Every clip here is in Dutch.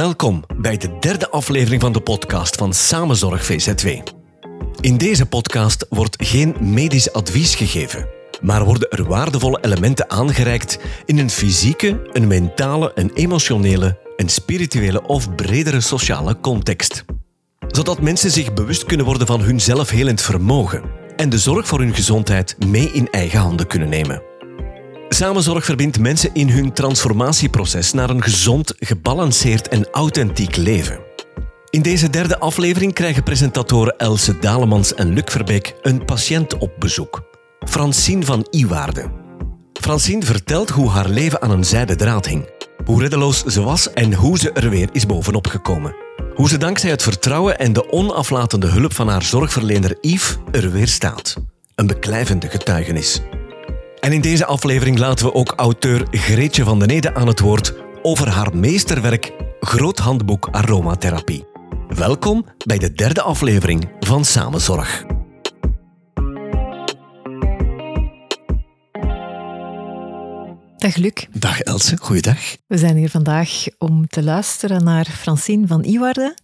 Welkom bij de derde aflevering van de podcast van Samenzorg VZW. In deze podcast wordt geen medisch advies gegeven, maar worden er waardevolle elementen aangereikt in een fysieke, een mentale, een emotionele, een spirituele of bredere sociale context. Zodat mensen zich bewust kunnen worden van hun zelfhelend vermogen en de zorg voor hun gezondheid mee in eigen handen kunnen nemen. Samenzorg verbindt mensen in hun transformatieproces naar een gezond, gebalanceerd en authentiek leven. In deze derde aflevering krijgen presentatoren Else Dalemans en Luc Verbeek een patiënt op bezoek. Francine van Iwaarde. Francine vertelt hoe haar leven aan een zijde draad hing. Hoe reddeloos ze was en hoe ze er weer is bovenop gekomen. Hoe ze dankzij het vertrouwen en de onaflatende hulp van haar zorgverlener Yves er weer staat. Een beklijvende getuigenis. En in deze aflevering laten we ook auteur Greetje van den Ede aan het woord over haar meesterwerk Groot Handboek Aromatherapie. Welkom bij de derde aflevering van Samenzorg. Dag Luc. Dag Else, goeiedag. We zijn hier vandaag om te luisteren naar Francine van Iwarde,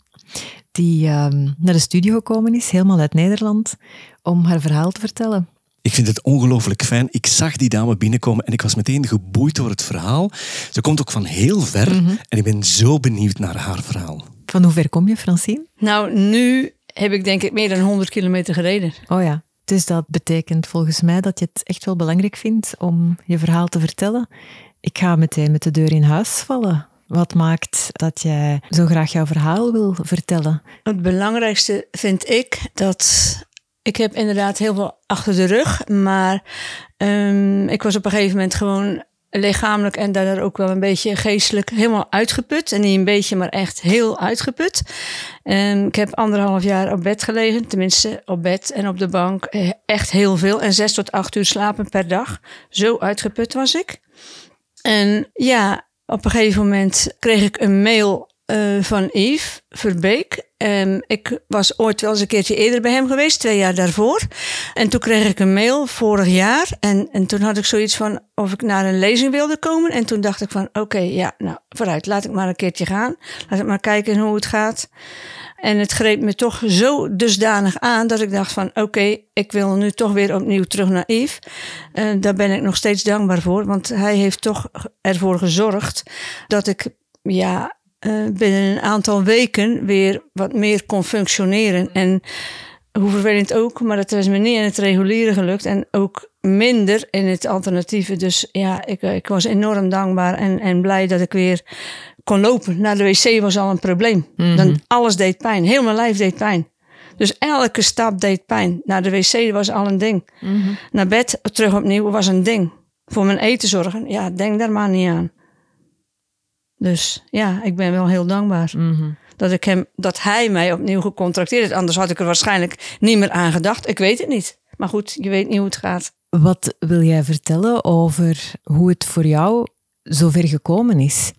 die ehm, naar de studio gekomen is, helemaal uit Nederland, om haar verhaal te vertellen. Ik vind het ongelooflijk fijn. Ik zag die dame binnenkomen en ik was meteen geboeid door het verhaal. Ze komt ook van heel ver Mhm. en ik ben zo benieuwd naar haar verhaal. Van hoe ver kom je, Francine? Nou, nu heb ik denk ik meer dan 100 kilometer gereden. Oh ja. Dus dat betekent volgens mij dat je het echt wel belangrijk vindt om je verhaal te vertellen. Ik ga meteen met de deur in huis vallen. Wat maakt dat jij zo graag jouw verhaal wil vertellen? Het belangrijkste vind ik dat ik heb inderdaad heel veel achter de rug, maar ehm, ik was op een gegeven moment gewoon lichamelijk en daardoor ook wel een beetje geestelijk helemaal uitgeput. En niet een beetje, maar echt heel uitgeput. En ik heb anderhalf jaar op bed gelegen, tenminste op bed en op de bank. Eh, Echt heel veel. En zes tot acht uur slapen per dag. Zo uitgeput was ik. En ja, op een gegeven moment kreeg ik een mail eh, van Yves Verbeek. En ik was ooit wel eens een keertje eerder bij hem geweest, twee jaar daarvoor. En toen kreeg ik een mail vorig jaar. En, en toen had ik zoiets van of ik naar een lezing wilde komen. En toen dacht ik van oké, ja, nou vooruit, laat ik maar een keertje gaan. Laat ik maar kijken hoe het gaat. En het greep me toch zo dusdanig aan dat ik dacht van oké, ik wil nu toch weer opnieuw terug naar Yves. En daar ben ik nog steeds dankbaar voor, want hij heeft toch ervoor gezorgd dat ik ja, eh, binnen een aantal weken weer wat meer kon functioneren. En hoe vervelend ook, maar dat was me niet in het reguliere gelukt en ook minder in het alternatieve. Dus ja, ik, ik was enorm dankbaar en, en blij dat ik weer kon lopen. Naar de wc was al een probleem. Dan, alles deed pijn, heel mijn lijf deed pijn. Dus elke stap deed pijn. Naar de wc was al een ding. Naar bed terug opnieuw was een ding. Voor mijn eten zorgen, ja, denk daar maar niet aan. Dus ja, ik ben wel heel dankbaar dat, ik hem, dat hij mij opnieuw gecontracteerd heeft. Anders had ik er waarschijnlijk niet meer aan gedacht. Ik weet het niet. Maar goed, je weet niet hoe het gaat. Wat wil jij vertellen over hoe het voor jou zover gekomen is?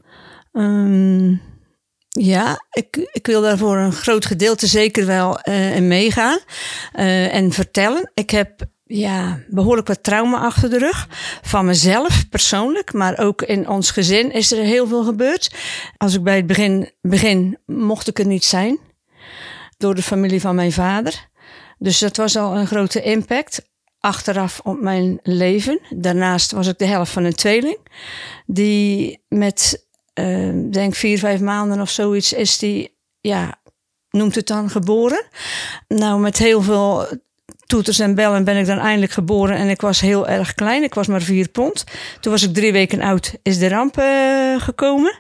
Ehm, ja, ik, ik wil daarvoor een groot gedeelte zeker wel in meegaan eh, en vertellen. Ik heb ja, behoorlijk wat trauma achter de rug. Van mezelf persoonlijk, maar ook in ons gezin is er heel veel gebeurd. Als ik bij het begin begin, mocht ik er niet zijn. Door de familie van mijn vader. Dus dat was al een grote impact. Achteraf op mijn leven. Daarnaast was ik de helft van een tweeling. Die met, eh, denk vier, vijf maanden of zoiets is die, ja, noemt het dan geboren. Nou, met heel veel toeters en bellen ben ik dan eindelijk geboren. En ik was heel erg klein. Ik was maar vier pond. Toen was ik drie weken oud, is de ramp eh, gekomen.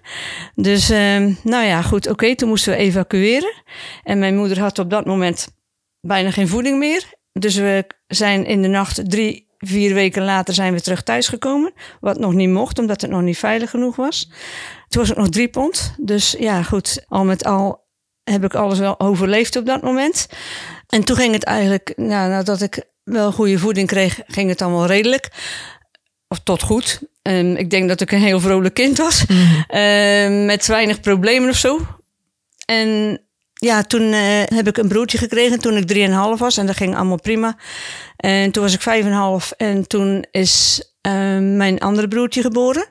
Dus, eh, nou ja, goed, oké. toen moesten we evacueren. En mijn moeder had op dat moment bijna geen voeding meer. Dus we zijn in de nacht drie, vier weken later zijn we terug thuisgekomen. Wat nog niet mocht, omdat het nog niet veilig genoeg was. Toen was ik nog drie pond. Dus ja, goed, al met al heb ik alles wel overleefd op dat moment. En toen ging het eigenlijk, nou, nadat ik wel goede voeding kreeg, ging het allemaal redelijk. Of tot goed. En ik denk dat ik een heel vrolijk kind was. Eh, met weinig problemen of zo. En ja, toen eh, heb ik een broertje gekregen toen ik 3,5 was. En dat ging allemaal prima. En toen was ik 5,5. En toen is mijn andere broertje geboren.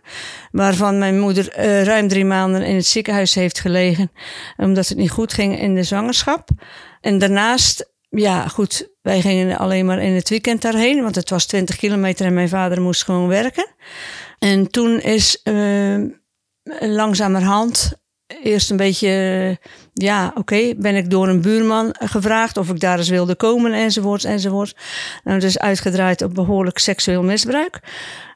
Waarvan mijn moeder ruim drie maanden in het ziekenhuis heeft gelegen. Omdat het niet goed ging in de zwangerschap. En daarnaast ja, goed, wij gingen alleen maar in het weekend daarheen, want het was 20 kilometer en mijn vader moest gewoon werken. En toen is uh, langzamerhand eerst een beetje, ja, oké, ben ik door een buurman gevraagd of ik daar eens wilde komen, enzovoorts, enzovoorts. Nou, dus uitgedraaid op behoorlijk seksueel misbruik.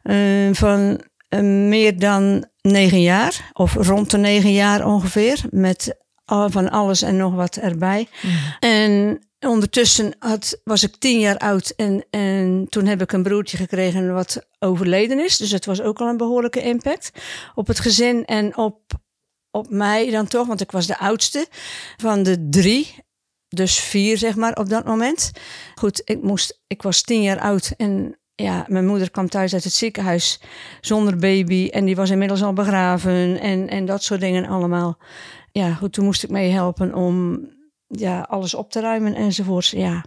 Uh, van uh, meer dan negen jaar, of rond de negen jaar ongeveer, met van alles en nog wat erbij. Mm. En Ondertussen had, was ik tien jaar oud en, en toen heb ik een broertje gekregen wat overleden is. Dus het was ook al een behoorlijke impact op het gezin en op, op mij dan toch, want ik was de oudste van de drie. Dus vier, zeg maar, op dat moment. Goed, ik, moest, ik was tien jaar oud en ja, mijn moeder kwam thuis uit het ziekenhuis zonder baby. En die was inmiddels al begraven en, en dat soort dingen allemaal. Ja, goed, toen moest ik mee helpen om ja, alles op te ruimen enzovoorts. Ja.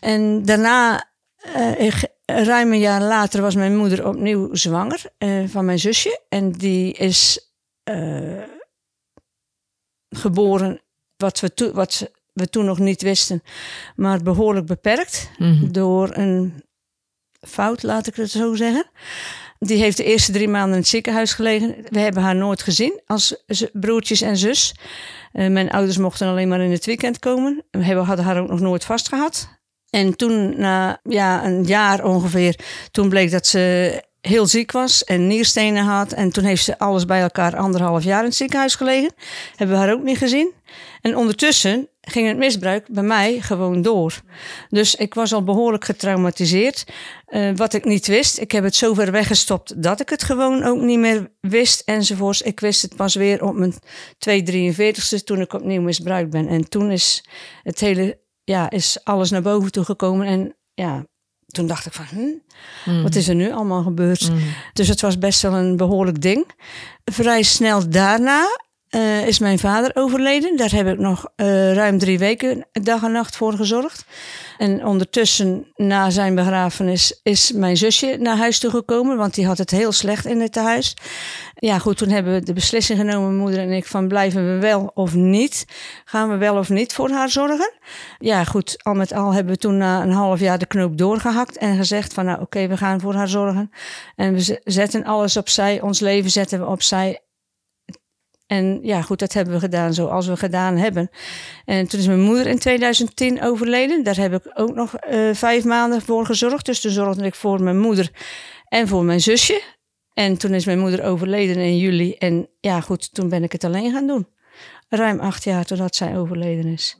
En daarna, uh, ruim een jaar later, was mijn moeder opnieuw zwanger uh, van mijn zusje. En die is uh, geboren, wat we, wat we toen nog niet wisten, maar behoorlijk beperkt. Mm -hmm. Door een fout, laat ik het zo zeggen. Die heeft de eerste drie maanden in het ziekenhuis gelegen. We hebben haar nooit gezien als broertjes en zus. Uh, mijn ouders mochten alleen maar in het weekend komen. We hadden haar ook nog nooit vastgehad. En toen, na ja, een jaar ongeveer, toen bleek dat ze heel ziek was en nierstenen had. En toen heeft ze alles bij elkaar anderhalf jaar in het ziekenhuis gelegen. Hebben we haar ook niet gezien. En ondertussen ging het misbruik bij mij gewoon door. Dus ik was al behoorlijk getraumatiseerd. Uh, wat ik niet wist, ik heb het zo ver weggestopt dat ik het gewoon ook niet meer wist enzovoorts. Ik wist het pas weer op mijn 243ste toen ik opnieuw misbruikt ben. En toen is het hele, ja, is alles naar boven toe gekomen. En ja, toen dacht ik van, hm, mm. wat is er nu allemaal gebeurd? Mm. Dus het was best wel een behoorlijk ding. Vrij snel daarna uh, is mijn vader overleden. Daar heb ik nog uh, ruim drie weken dag en nacht voor gezorgd. En ondertussen, na zijn begrafenis, is mijn zusje naar huis toe gekomen, want die had het heel slecht in het huis. Ja, goed, toen hebben we de beslissing genomen, moeder en ik, van blijven we wel of niet? Gaan we wel of niet voor haar zorgen? Ja, goed, al met al hebben we toen na een half jaar de knoop doorgehakt en gezegd van, nou oké, we gaan voor haar zorgen. En we zetten alles opzij, ons leven zetten we opzij en ja, goed, dat hebben we gedaan zoals we gedaan hebben. En toen is mijn moeder in 2010 overleden. Daar heb ik ook nog uh, vijf maanden voor gezorgd. Dus toen zorgde ik voor mijn moeder en voor mijn zusje. En toen is mijn moeder overleden in juli. En ja, goed, toen ben ik het alleen gaan doen. Ruim acht jaar totdat zij overleden is.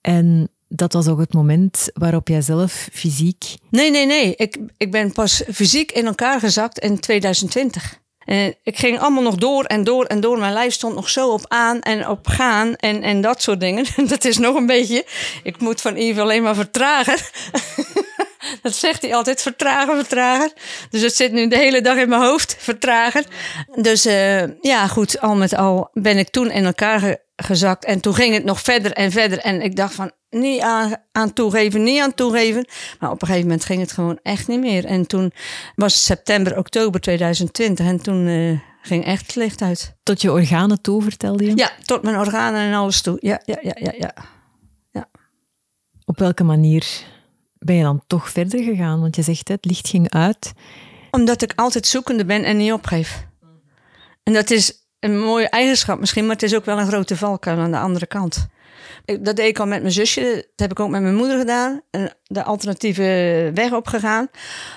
En dat was ook het moment waarop jij zelf fysiek. Nee, nee, nee. Ik, ik ben pas fysiek in elkaar gezakt in 2020. En ik ging allemaal nog door en door en door. Mijn lijf stond nog zo op aan en op gaan en, en dat soort dingen. Dat is nog een beetje. Ik moet van Yves alleen maar vertragen. Dat zegt hij altijd, vertragen, vertragen. Dus het zit nu de hele dag in mijn hoofd, vertragen. Dus uh, ja, goed, al met al ben ik toen in elkaar gezakt. En toen ging het nog verder en verder. En ik dacht van, niet aan, aan toegeven, niet aan toegeven. Maar op een gegeven moment ging het gewoon echt niet meer. En toen was het september, oktober 2020 en toen uh, ging echt het licht uit. Tot je organen toe, vertelde je? Ja, tot mijn organen en alles toe. Ja, ja, ja, ja, ja. ja. Op welke manier ben je dan toch verder gegaan? Want je zegt, het licht ging uit. Omdat ik altijd zoekende ben en niet opgeef. En dat is een mooie eigenschap misschien, maar het is ook wel een grote valkuil aan de andere kant. Dat deed ik al met mijn zusje, dat heb ik ook met mijn moeder gedaan. De alternatieve weg opgegaan.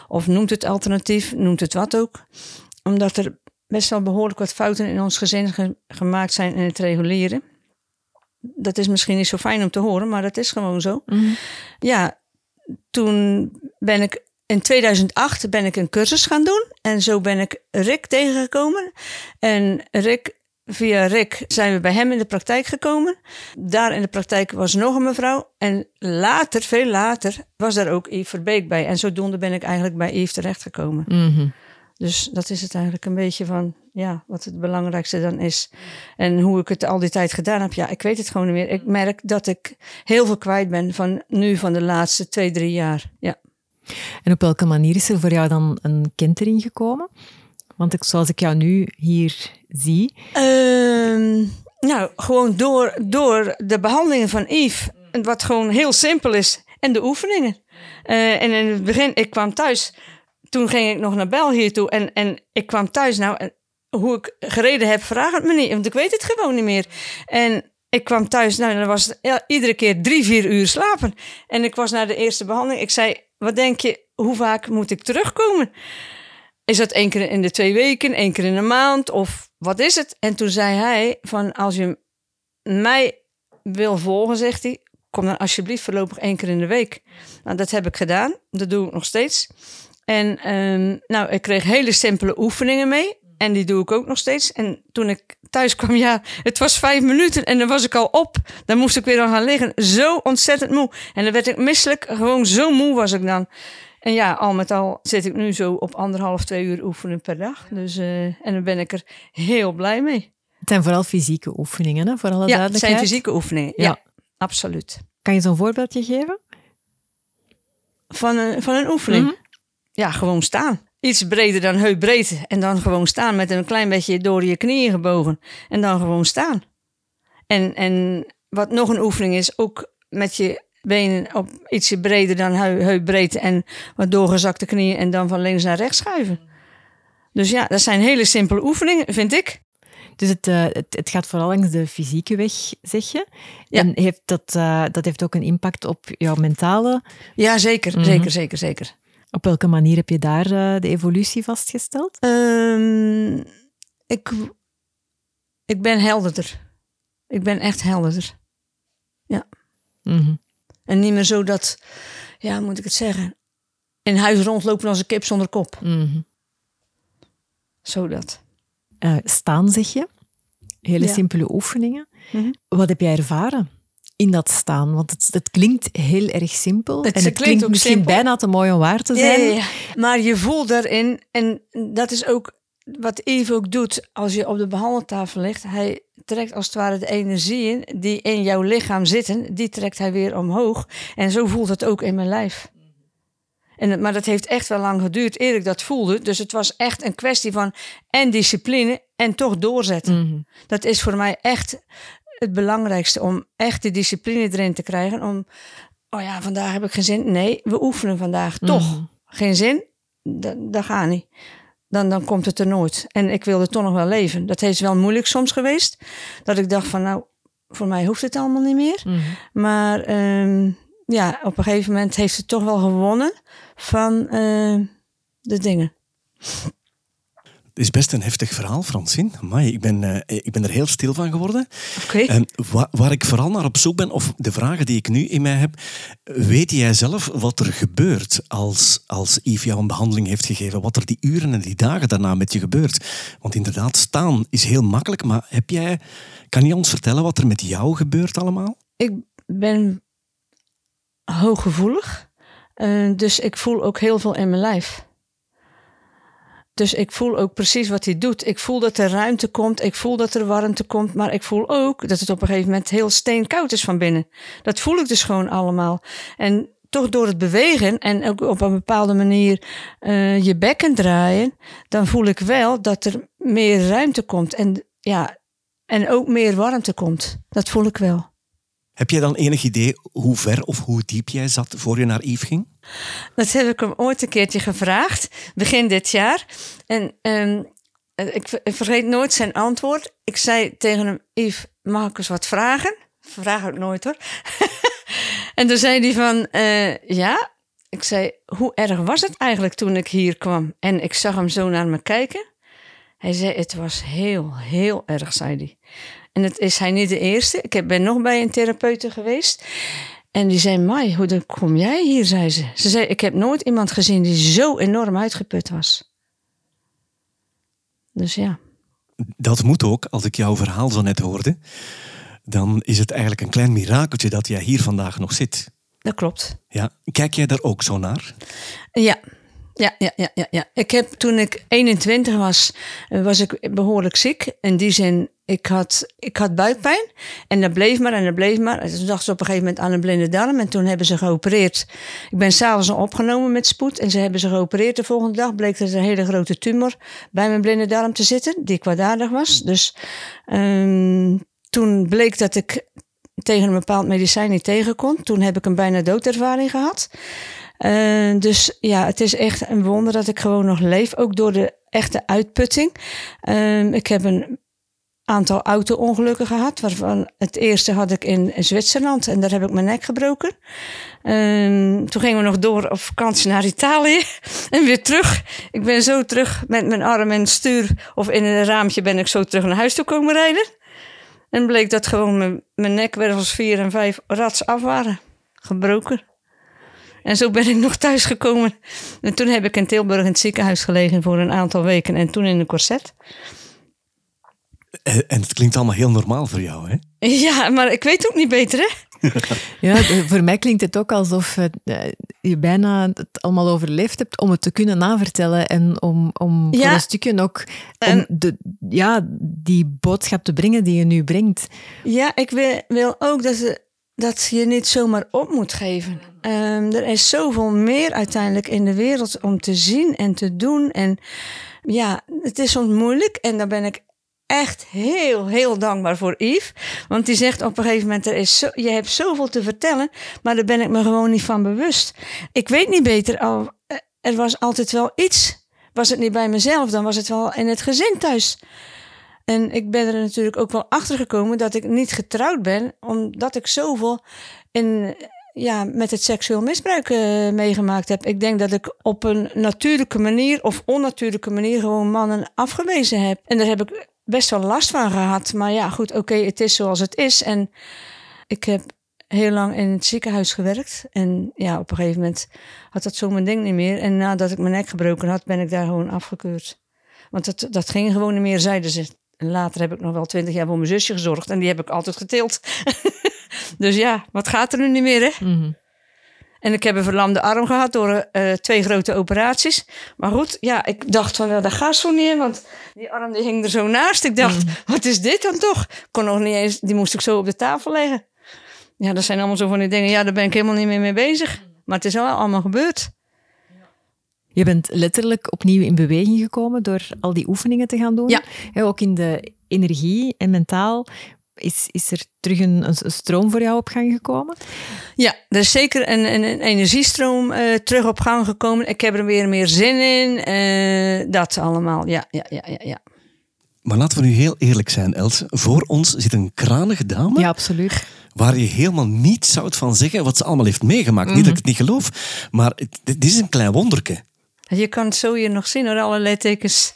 Of noemt het alternatief, noemt het wat ook. Omdat er best wel behoorlijk wat fouten in ons gezin gemaakt zijn in het reguleren. Dat is misschien niet zo fijn om te horen, maar dat is gewoon zo. Mm Ja, toen ben ik in 2008 ben ik een cursus gaan doen en zo ben ik Rick tegengekomen. En Rick, via Rick zijn we bij hem in de praktijk gekomen. Daar in de praktijk was nog een mevrouw. En later, veel later, was daar ook Yves Verbeek bij. En zodoende ben ik eigenlijk bij Yves terechtgekomen. Mm Dus dat is het eigenlijk een beetje van, ja, wat het belangrijkste dan is. En hoe ik het al die tijd gedaan heb, ja, ik weet het gewoon niet meer. Ik merk dat ik heel veel kwijt ben van nu, van de laatste twee, drie jaar. Ja. En op welke manier is er voor jou dan een kentering gekomen? Want ik, zoals ik jou nu hier zie. Ehm, nou, gewoon door, door de behandelingen van Yves. Wat gewoon heel simpel is. En de oefeningen. Eh, en in het begin, ik kwam thuis. Toen ging ik nog naar België toe. En, en ik kwam thuis. Nou, hoe ik gereden heb, vraag het me niet. Want ik weet het gewoon niet meer. En ik kwam thuis. Nou, dan was iedere keer drie, vier uur slapen. En ik was naar de eerste behandeling. Ik zei, wat denk je, hoe vaak moet ik terugkomen? Is dat één keer in de twee weken, één keer in een maand of wat is het? En toen zei hij van als je mij wil volgen, zegt hij, kom dan alsjeblieft voorlopig één keer in de week. Nou, dat heb ik gedaan. Dat doe ik nog steeds. En ehm, nou, ik kreeg hele simpele oefeningen mee. En die doe ik ook nog steeds. En toen ik thuis kwam, ja, het was vijf minuten en dan was ik al op. Dan moest ik weer aan gaan liggen. Zo ontzettend moe. En dan werd ik misselijk. Gewoon zo moe was ik dan. En ja, al met al zit ik nu zo op anderhalf, twee uur oefenen per dag. Dus, uh, en dan ben ik er heel blij mee. Het zijn vooral fysieke oefeningen, hè? voor alle ja, duidelijkheid. het zijn fysieke oefeningen, ja, absoluut. Kan je zo'n voorbeeldje geven? Van een, van een oefening? Mm -hmm. Ja, gewoon staan. Iets breder dan heupbreed. En dan gewoon staan met een klein beetje door je knieën gebogen. En dan gewoon staan. En, en wat nog een oefening is, ook met je benen op ietsje breder dan heupbreedte en wat doorgezakte knieën en dan van links naar rechts schuiven. Dus ja, dat zijn hele simpele oefeningen, vind ik. Dus het, uh, het, het, gaat vooral langs de fysieke weg, zeg je. Ja. En heeft dat, uh, dat heeft ook een impact op jouw mentale... Ja, zeker, mm -hmm. zeker, zeker, zeker. Op welke manier heb je daar uh, de evolutie vastgesteld? Um, ik, ik ben helderder. Ik ben echt helderder. Ja. Mm -hmm. En niet meer zo dat, ja, moet ik het zeggen, in huis rondlopen als een kip zonder kop. Mm -hmm. Zo dat. Uh, staan, zeg je. Hele ja. simpele oefeningen. Mm -hmm. Wat heb jij ervaren in dat staan? Want het, het klinkt heel erg simpel. Het en het klinkt, misschien simpel. bijna te mooi om waar te zijn. Ja, ja, maar je voelt daarin, en dat is ook wat Yves ook doet als je op de behandeltafel ligt. Hij trekt als het ware de energieën die in jouw lichaam zitten, die trekt hij weer omhoog. En zo voelt het ook in mijn lijf. En, maar dat heeft echt wel lang geduurd eer ik dat voelde. Dus het was echt een kwestie van en discipline en toch doorzetten. Mm -hmm. Dat is voor mij echt het belangrijkste om echt de discipline erin te krijgen. Om, oh ja, vandaag heb ik geen zin. Nee, we oefenen vandaag toch. Mhm. Mm -hmm. Geen zin? Dat, dat gaat niet dan, dan komt het er nooit. En ik wilde toch nog wel leven. Dat heeft wel moeilijk soms geweest. Dat ik dacht van nou, voor mij hoeft het allemaal niet meer. Mm -hmm. Maar um, ja, op een gegeven moment heeft het toch wel gewonnen van uh, de dingen. Het is best een heftig verhaal, Francine. Amai, ik, ben, uh, ik ben er heel stil van geworden. Okay. En wa waar ik vooral naar op zoek ben, of de vragen die ik nu in mij heb, weet jij zelf wat er gebeurt als, als Yves jou een behandeling heeft gegeven? Wat er die uren en die dagen daarna met je gebeurt? Want inderdaad, staan is heel makkelijk, maar heb jij, kan je ons vertellen wat er met jou gebeurt allemaal? Ik ben hooggevoelig, uh, dus ik voel ook heel veel in mijn lijf. Dus ik voel ook precies wat hij doet. Ik voel dat er ruimte komt, ik voel dat er warmte komt, maar ik voel ook dat het op een gegeven moment heel steenkoud is van binnen. Dat voel ik dus gewoon allemaal. En toch door het bewegen en ook op een bepaalde manier uh, je bekken draaien, dan voel ik wel dat er meer ruimte komt en, ja, en ook meer warmte komt. Dat voel ik wel. Heb jij dan enig idee hoe ver of hoe diep jij zat voor je naar Yves ging? Dat heb ik hem ooit een keertje gevraagd, begin dit jaar. En um, ik, vergeet nooit zijn antwoord. Ik zei tegen hem, Yves, mag ik eens wat vragen? Vraag ik nooit hoor. en toen zei hij van, uh, ja. Ik zei, hoe erg was het eigenlijk toen ik hier kwam? En ik zag hem zo naar me kijken. Hij zei, het was heel, heel erg, zei hij. En het is hij niet de eerste. Ik ben nog bij een therapeute geweest. En die zei, Mai, hoe dan kom jij hier, zei ze. Ze zei, ik heb nooit iemand gezien die zo enorm uitgeput was. Dus ja. Dat moet ook, als ik jouw verhaal zo net hoorde. Dan is het eigenlijk een klein mirakeltje dat jij hier vandaag nog zit. Dat klopt. Ja. Kijk jij daar ook zo naar? Ja, Ja, ja, ja, ja, ja. Ik heb toen ik 21 was, eh, was ik behoorlijk ziek. In die zin, ik had, ik had buikpijn. En dat bleef maar en dat bleef maar. En toen dachten ze op een gegeven moment aan een blinde darm. En toen hebben ze geopereerd. Ik ben s'avonds opgenomen met spoed. En ze hebben ze geopereerd. De volgende dag bleek er een hele grote tumor bij mijn blinde darm te zitten. Die kwaadaardig was. Dus um, toen bleek dat ik tegen een bepaald medicijn niet tegen kon. Toen heb ik een bijna doodervaring gehad. Uh, dus ja, het is echt een wonder dat ik gewoon nog leef. Ook door de echte uitputting. Uh, ik heb een aantal auto-ongelukken gehad. Waarvan het eerste had ik in Zwitserland en daar heb ik mijn nek gebroken. Um, toen gingen we nog door op vakantie naar Italië en weer terug. Ik ben zo terug met mijn arm en stuur of in een raampje ben ik zo terug naar huis toe komen rijden. En bleek dat gewoon mijn, mijn nekwervels vier en vijf rats af waren. Gebroken. En zo ben ik nog thuis gekomen. En toen heb ik in Tilburg in het ziekenhuis gelegen voor een aantal weken. En toen in een corset. En het klinkt allemaal heel normaal voor jou, hè? Ja, maar ik weet ook niet beter, hè? ja, voor mij klinkt het ook alsof eh, je bijna het allemaal overleefd hebt om het te kunnen navertellen en om, om ja. voor een stukje ook om de, ja, die boodschap te brengen die je nu brengt. Ja, ik wil, wil ook dat, ze, dat je niet zomaar op moet geven. Um, er is zoveel meer uiteindelijk in de wereld om te zien en te doen. En ja, het is soms moeilijk en daar ben ik echt heel, heel dankbaar voor Yves. Want die zegt op een gegeven moment: er is je hebt zoveel te vertellen, maar daar ben ik me gewoon niet van bewust. Ik weet niet beter, al, eh, er was altijd wel iets. Was het niet bij mezelf, dan was het wel in het gezin thuis. En ik ben er natuurlijk ook wel achter gekomen dat ik niet getrouwd ben, omdat ik zoveel in, ja, met het seksueel misbruik uh, meegemaakt heb. Ik denk dat ik op een natuurlijke manier of onnatuurlijke manier gewoon mannen afgewezen heb. En daar heb ik best wel last van gehad. Maar ja, goed, oké, het is zoals het is. En ik heb heel lang in het ziekenhuis gewerkt. En ja, op een gegeven moment had dat zo mijn ding niet meer. En nadat ik mijn nek gebroken had, ben ik daar gewoon afgekeurd. Want dat, dat ging gewoon niet meer, zeiden ze. En later heb ik nog wel twintig jaar voor mijn zusje gezorgd. En die heb ik altijd geteeld. dus ja, wat gaat er nu niet meer, hè? Mm en ik heb een verlamde arm gehad door uh, twee grote operaties. Maar goed, ja, ik dacht van, nou, dat gaat zo niet in, want die arm die hing er zo naast. Ik dacht, mm. wat is dit dan toch? Kon nog niet eens, die moest ik zo op de tafel leggen. Ja, dat zijn allemaal zo van die dingen, ja, daar ben ik helemaal niet meer mee bezig. Maar het is wel allemaal gebeurd. Je bent letterlijk opnieuw in beweging gekomen door al die oefeningen te gaan doen. Ja. ook in de energie en mentaal. Is, is er terug een, een, stroom voor jou op gang gekomen? Ja, er is zeker een, een, een energiestroom uh, terug op gang gekomen. Ik heb er weer meer zin in. Uh, dat allemaal, ja, ja, ja, ja, ja. Maar laten we nu heel eerlijk zijn, Els. Voor ons zit een kranige dame. Ja, absoluut. Waar je helemaal niets zou van zeggen wat ze allemaal heeft meegemaakt. Niet dat ik het niet geloof, maar dit is een klein wonderke. Je kan het zo hier nog zien hoor, allerlei tekens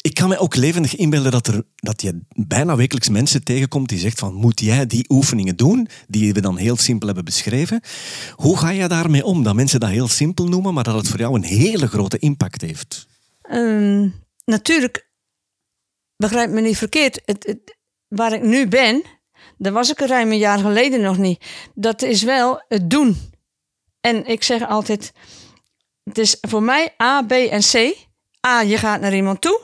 ik kan me ook levendig inbeelden dat, er, dat je bijna wekelijks mensen tegenkomt die zegt van moet jij die oefeningen doen, die we dan heel simpel hebben beschreven. Hoe ga je daarmee om? Dat mensen dat heel simpel noemen, maar dat het voor jou een hele grote impact heeft. Um, natuurlijk, begrijp me niet verkeerd, het, waar ik nu ben, daar was ik er ruim een jaar geleden nog niet. Dat is wel het doen. En ik zeg altijd, het is voor mij A, B en C. A, je gaat naar iemand toe.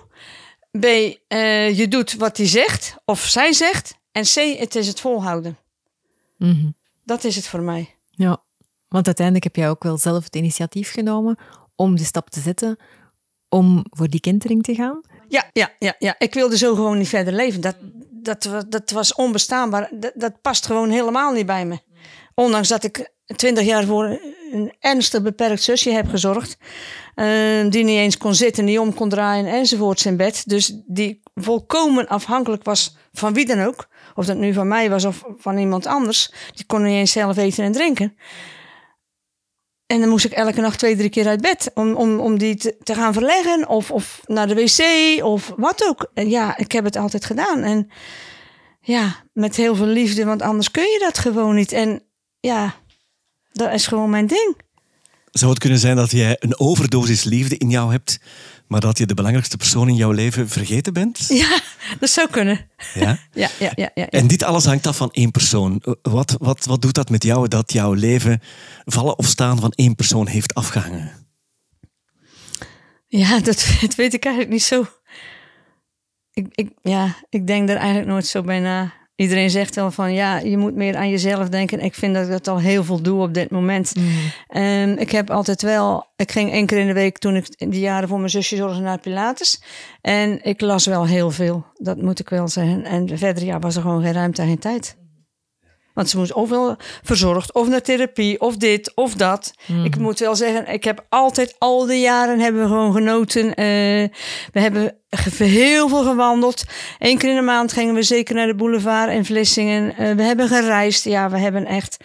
B, uh, je doet wat hij zegt of zij zegt. En C, het is het volhouden. Mm Dat is het voor mij. Ja, want uiteindelijk heb jij ook wel zelf het initiatief genomen om de stap te zetten om voor die kentering te gaan. Ja, ja, ja, ja. ik wilde zo gewoon niet verder leven. Dat, dat, dat was onbestaanbaar. Dat, dat past gewoon helemaal niet bij me. Ondanks dat ik twintig jaar voor een ernstig beperkt zusje heb gezorgd. Uh, die niet eens kon zitten, niet om kon draaien enzovoorts in bed. Dus die volkomen afhankelijk was van wie dan ook. Of dat nu van mij was of van iemand anders. Die kon niet eens zelf eten en drinken. En dan moest ik elke nacht twee, drie keer uit bed om, om, om die te, te gaan verleggen. Of, of naar de wc of wat ook. En ja, ik heb het altijd gedaan. En ja, met heel veel liefde, want anders kun je dat gewoon niet. En ja, dat is gewoon mijn ding. Zou het kunnen zijn dat jij een overdosis liefde in jou hebt, maar dat je de belangrijkste persoon in jouw leven vergeten bent? Ja, dat zou kunnen. Ja? Ja, ja, ja, ja, En dit alles hangt af van één persoon. Wat, wat, wat doet dat met jou dat jouw leven vallen of staan van één persoon heeft afgehangen? Ja, dat, dat weet ik eigenlijk niet zo. Ik, ik, ja, ik denk er eigenlijk nooit zo bij na. Iedereen zegt wel van ja, je moet meer aan jezelf denken. Ik vind dat ik dat al heel veel doe op dit moment. Mm. ik heb altijd wel, ik ging één keer in de week toen ik in die jaren voor mijn zusje zorgde naar Pilates. En ik las wel heel veel, dat moet ik wel zeggen. En verder ja, was er gewoon geen ruimte en geen tijd. Want ze moest ofwel verzorgd, of naar therapie, of dit, of dat. Mhm. Ik moet wel zeggen, ik heb altijd, al de jaren hebben we gewoon genoten. Eh, we hebben heel veel gewandeld. Eén keer in de maand gingen we zeker naar de boulevard in Vlissingen. Uh, we hebben gereisd. Ja, we hebben echt...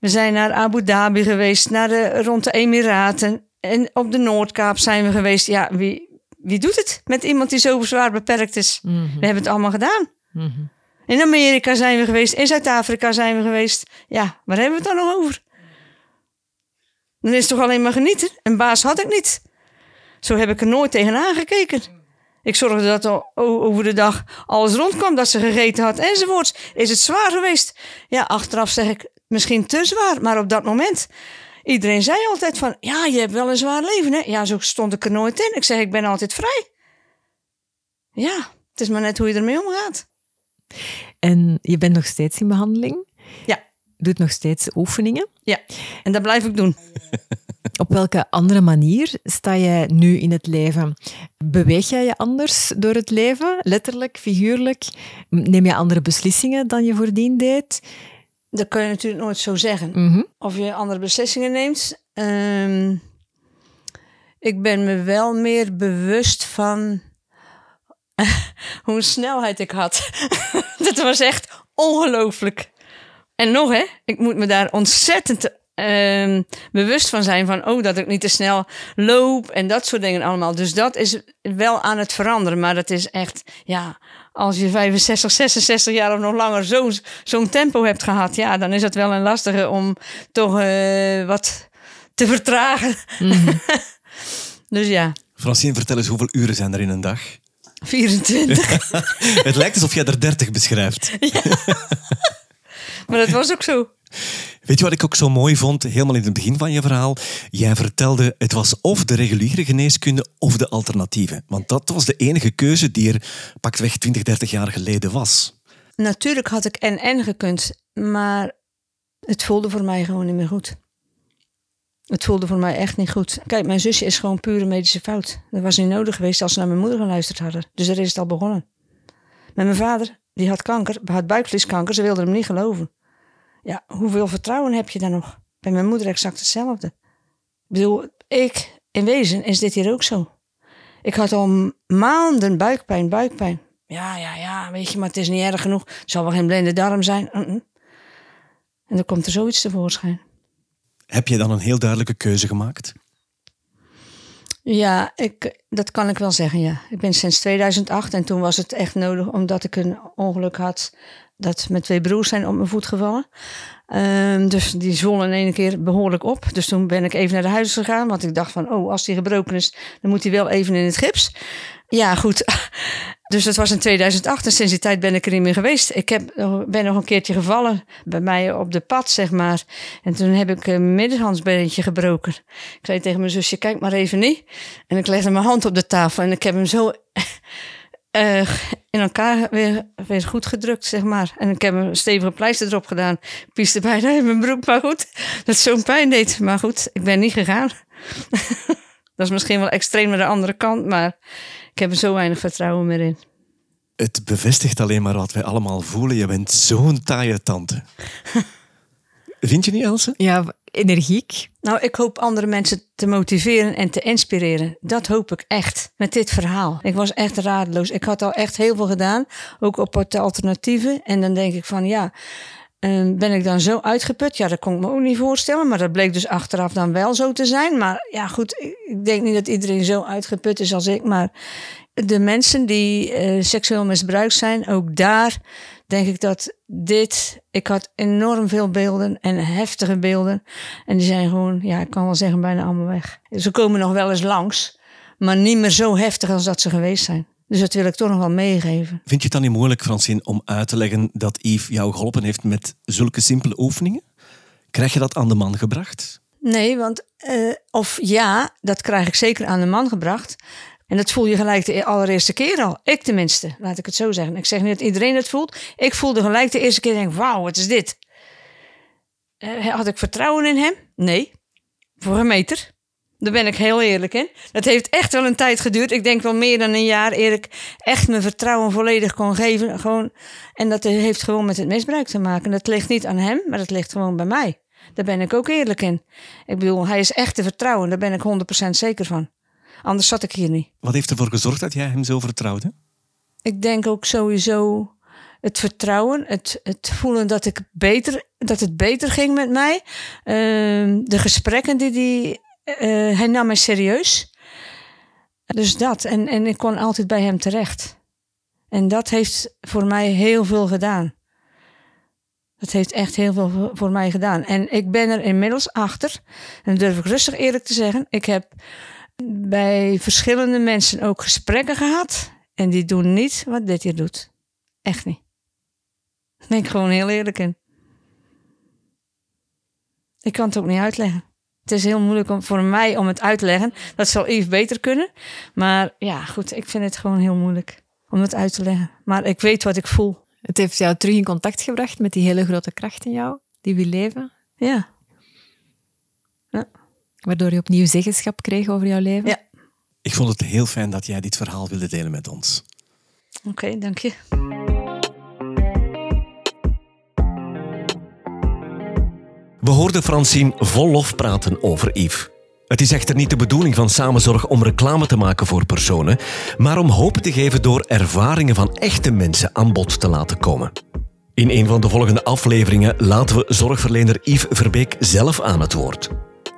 We zijn naar Abu Dhabi geweest, naar de, rond de Emiraten. En op de Noordkaap zijn we geweest. Ja, wie, wie doet het met iemand die zo zwaar beperkt is? Mhm. We hebben het allemaal gedaan. Mm in Amerika zijn we geweest. In Zuid-Afrika zijn we geweest. Ja, waar hebben we het dan nog over? Dan is het toch alleen maar genieten. Een baas had ik niet. Zo heb ik er nooit tegenaan gekeken. Ik zorgde dat er over de dag alles rondkwam, dat ze gegeten had enzovoorts. Is het zwaar geweest? Ja, achteraf zeg ik misschien te zwaar, maar op dat moment. Iedereen zei altijd van, ja, je hebt wel een zwaar leven, hè? Ja, zo stond ik er nooit in. Ik zeg, ik ben altijd vrij. Ja, het is maar net hoe je ermee omgaat. En je bent nog steeds in behandeling? Ja. Doet nog steeds oefeningen? Ja, en dat blijf ik doen. Op welke andere manier sta jij nu in het leven? Beweeg jij je anders door het leven? Letterlijk, figuurlijk? Neem je andere beslissingen dan je voordien deed? Dat kun je natuurlijk nooit zo zeggen. Mhm. Of je andere beslissingen neemt. Ehm, ik ben me wel meer bewust van hoe snelheid ik had. dat was echt ongelooflijk. En nog, hè, ik moet me daar ontzettend uh, bewust van zijn van, oh, dat ik niet te snel loop en dat soort dingen allemaal. Dus dat is wel aan het veranderen, maar dat is echt, ja, als je 65, 66 jaar of nog langer zo'n zo'n tempo hebt gehad, ja, dan is het wel een lastige om toch uh, wat te vertragen. Mm. dus ja. Francine, vertel eens, hoeveel uren zijn er in een dag? 24. het lijkt alsof jij er 30 beschrijft. maar dat was ook zo. Weet je wat ik ook zo mooi vond, helemaal in het begin van je verhaal? Jij vertelde, het was of de reguliere geneeskunde of de alternatieve. Want dat was de enige keuze die er pakweg 20, 30 jaar geleden was. Natuurlijk had ik en-en gekund, maar het voelde voor mij gewoon niet meer goed. Het voelde voor mij echt niet goed. Kijk, mijn zusje is gewoon pure medische fout. Dat was niet nodig geweest als ze naar mijn moeder geluisterd hadden. Dus er is het al begonnen. Met mijn vader, die had kanker, had buikvlieskanker. Ze wilden hem niet geloven. Ja, hoeveel vertrouwen heb je dan nog? Bij mijn moeder exact hetzelfde. Ik bedoel, ik, in wezen is dit hier ook zo. Ik had al maanden buikpijn, buikpijn. Ja, ja, ja, weet je, maar het is niet erg genoeg. Het zal wel geen blinde darm zijn. En dan komt er zoiets tevoorschijn. Heb je dan een heel duidelijke keuze gemaakt? Ja, ik, dat kan ik wel zeggen, ja. Ik ben sinds 2008 en toen was het echt nodig omdat ik een ongeluk had dat mijn twee broers zijn op mijn voet gevallen. Um, dus die zwollen in één keer behoorlijk op. Dus toen ben ik even naar de huis gegaan, want ik dacht van, oh, als die gebroken is, dan moet hij wel even in het gips. Ja, goed. Dus dat was in 2008 en sinds die tijd ben ik er niet meer geweest. Ik heb, ben nog een keertje gevallen bij mij op de pad, zeg maar. En toen heb ik een middenhandsbeentje gebroken. Ik zei tegen mijn zusje, kijk maar even niet. En ik legde mijn hand op de tafel en ik heb hem zo uh, in elkaar weer, weer goed gedrukt, zeg maar. En ik heb een stevige pleister erop gedaan. Ik pieste bijna in mijn broek, maar goed. Dat zo'n pijn deed. Maar goed, ik ben niet gegaan. dat is misschien wel extreem naar de andere kant, maar ik heb er zo weinig vertrouwen meer in. Het bevestigt alleen maar wat wij allemaal voelen. Je bent zo'n taaie tante. Vind je niet, Else? Ja, energiek. Nou, ik hoop andere mensen te motiveren en te inspireren. Dat hoop ik echt met dit verhaal. Ik was echt raadloos. Ik had al echt heel veel gedaan, ook op de alternatieven. En dan denk ik van ja, ehm, ben ik dan zo uitgeput? Ja, dat kon ik me ook niet voorstellen. Maar dat bleek dus achteraf dan wel zo te zijn. Maar ja, goed, ik denk niet dat iedereen zo uitgeput is als ik. Maar de mensen die uh, seksueel misbruikt zijn, ook daar denk ik dat dit. Ik had enorm veel beelden en heftige beelden. En die zijn gewoon, ja, ik kan wel zeggen, bijna allemaal weg. Ze komen nog wel eens langs, maar niet meer zo heftig als dat ze geweest zijn. Dus dat wil ik toch nog wel meegeven. Vind je het dan niet moeilijk, Francine, om uit te leggen dat Yves jou geholpen heeft met zulke simpele oefeningen? Krijg je dat aan de man gebracht? Nee, want uh, of ja, dat krijg ik zeker aan de man gebracht. En dat voel je gelijk de allereerste keer al. Ik tenminste, laat ik het zo zeggen. Ik zeg niet dat iedereen het voelt. Ik voelde gelijk de eerste keer, denk wauw, wat is dit? Uh, had ik vertrouwen in hem? Nee, voor een meter. Daar ben ik heel eerlijk in. Dat heeft echt wel een tijd geduurd. Ik denk wel meer dan een jaar eer ik echt mijn vertrouwen volledig kon geven. Gewoon. En dat heeft gewoon met het misbruik te maken. Dat ligt niet aan hem, maar dat ligt gewoon bij mij. Daar ben ik ook eerlijk in. Ik bedoel, hij is echt te vertrouwen. Daar ben ik 100% zeker van. Anders zat ik hier niet. Wat heeft ervoor gezorgd dat jij hem zo vertrouwde? Ik denk ook sowieso het vertrouwen, het, het voelen dat, ik beter, dat het beter ging met mij. Uh, de gesprekken die, die uh, hij nam mij serieus. Dus dat. En, en ik kon altijd bij hem terecht. En dat heeft voor mij heel veel gedaan. Dat heeft echt heel veel voor mij gedaan. En ik ben er inmiddels achter, en dat durf ik rustig eerlijk te zeggen. Ik heb bij verschillende mensen ook gesprekken gehad. En die doen niet wat dit hier doet. Echt niet. Daar ben ik gewoon heel eerlijk in. Ik kan het ook niet uitleggen. Het is heel moeilijk om, voor mij om het uit te leggen. Dat zal Yves beter kunnen. Maar ja, goed, ik vind het gewoon heel moeilijk om het uit te leggen. Maar ik weet wat ik voel. Het heeft jou terug in contact gebracht met die hele grote kracht in jou, die wil leven. Ja. ja. Waardoor je opnieuw zeggenschap kreeg over jouw leven. Ja. Ik vond het heel fijn dat jij dit verhaal wilde delen met ons. Oké, dank je. We hoorden Francine vol lof praten over Yves. Het is echter niet de bedoeling van Samenzorg om reclame te maken voor personen, maar om hoop te geven door ervaringen van echte mensen aan bod te laten komen. In een van de volgende afleveringen laten we zorgverlener Yves Verbeek zelf aan het woord.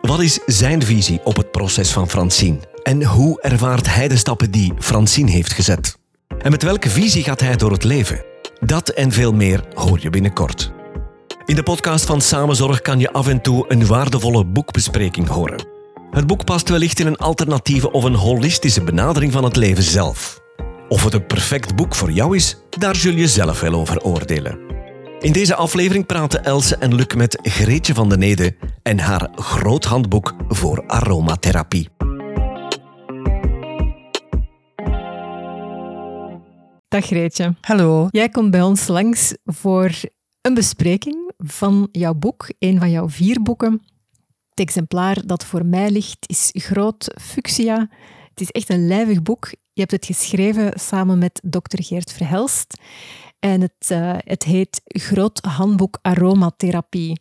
Wat is zijn visie op het proces van Francine? En hoe ervaart hij de stappen die Francine heeft gezet? En met welke visie gaat hij door het leven? Dat en veel meer hoor je binnenkort. In de podcast van Samenzorg kan je af en toe een waardevolle boekbespreking horen. Het boek past wellicht in een alternatieve of een holistische benadering van het leven zelf. Of het een perfect boek voor jou is, daar zul je zelf wel over oordelen. In deze aflevering praten Else en Luc met Greetje van den Nede en haar groot handboek voor aromatherapie. Dag Greetje. Hallo. Jij komt bij ons langs voor een bespreking van jouw boek, een van jouw vier boeken. Het exemplaar dat voor mij ligt is Groot Fuchsia. Het is echt een lijvig boek. Je hebt het geschreven samen met dokter Geert Verhelst. En het, uh, het heet Groot Handboek Aromatherapie.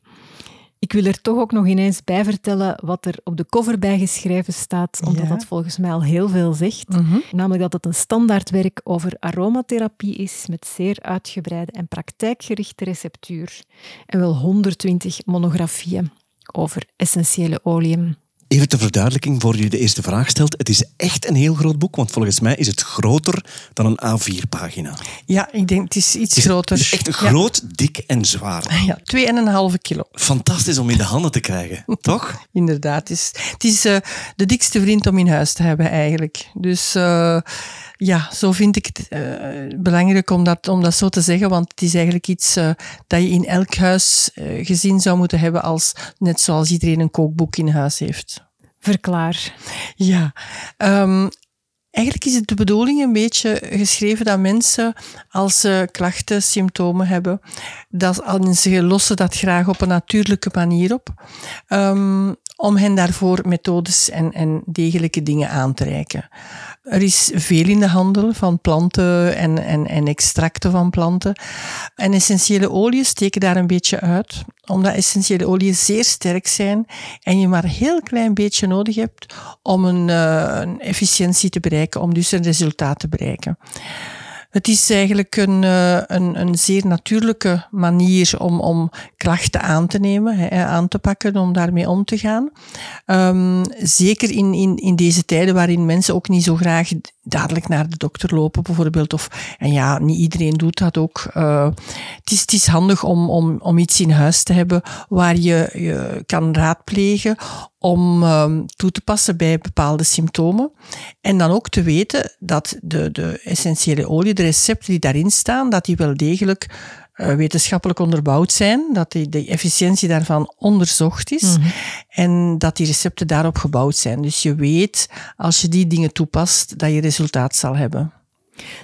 Ik wil er toch ook nog ineens bij vertellen wat er op de cover bij geschreven staat, omdat dat volgens mij al heel veel zegt. Mhm. Namelijk dat het een standaardwerk over aromatherapie is met zeer uitgebreide en praktijkgerichte receptuur en wel 120 monografieën over essentiële oliën. Even ter verduidelijking, voor je de eerste vraag stelt. Het is echt een heel groot boek, want volgens mij is het groter dan een A4-pagina. Ja, ik denk het is iets groter. Het is echt groot, dik en zwaar. Ja, 2,5 kilo. Fantastisch om in de handen te krijgen, toch? Inderdaad. Het is, het is uh, de dikste vriend om in huis te hebben, eigenlijk. Dus... Uh, ja, zo vind ik het uh, belangrijk om dat, om dat zo te zeggen, want het is eigenlijk iets uh, dat je in elk huis uh, gezien zou moeten hebben, als, net zoals iedereen een kookboek in huis heeft. Verklaar. Ja, um, Eigenlijk is het de bedoeling een beetje geschreven dat mensen, als ze klachten, symptomen hebben, dat ze lossen dat graag op een natuurlijke manier op, um, om hen daarvoor methodes en, en degelijke dingen aan te reiken. Er is veel in de handel van planten en, en, en extracten van planten. En essentiële oliën steken daar een beetje uit, omdat essentiële oliën zeer sterk zijn en je maar een heel klein beetje nodig hebt om een, uh, een efficiëntie te bereiken, om dus een resultaat te bereiken. Het is eigenlijk een, een, een zeer natuurlijke manier om, om klachten aan te nemen, aan te pakken, om daarmee om te gaan. Um, zeker in, in, in deze tijden waarin mensen ook niet zo graag dadelijk naar de dokter lopen, bijvoorbeeld. Of, en ja, niet iedereen doet dat ook. Uh, het, is, het is handig om, om, om iets in huis te hebben waar je, je kan raadplegen om um, toe te passen bij bepaalde symptomen. En dan ook te weten dat de, de essentiële olie, de recepten die daarin staan, dat die wel degelijk wetenschappelijk onderbouwd zijn, dat die, de efficiëntie daarvan onderzocht is Mhm. en dat die recepten daarop gebouwd zijn. Dus je weet, als je die dingen toepast, dat je resultaat zal hebben.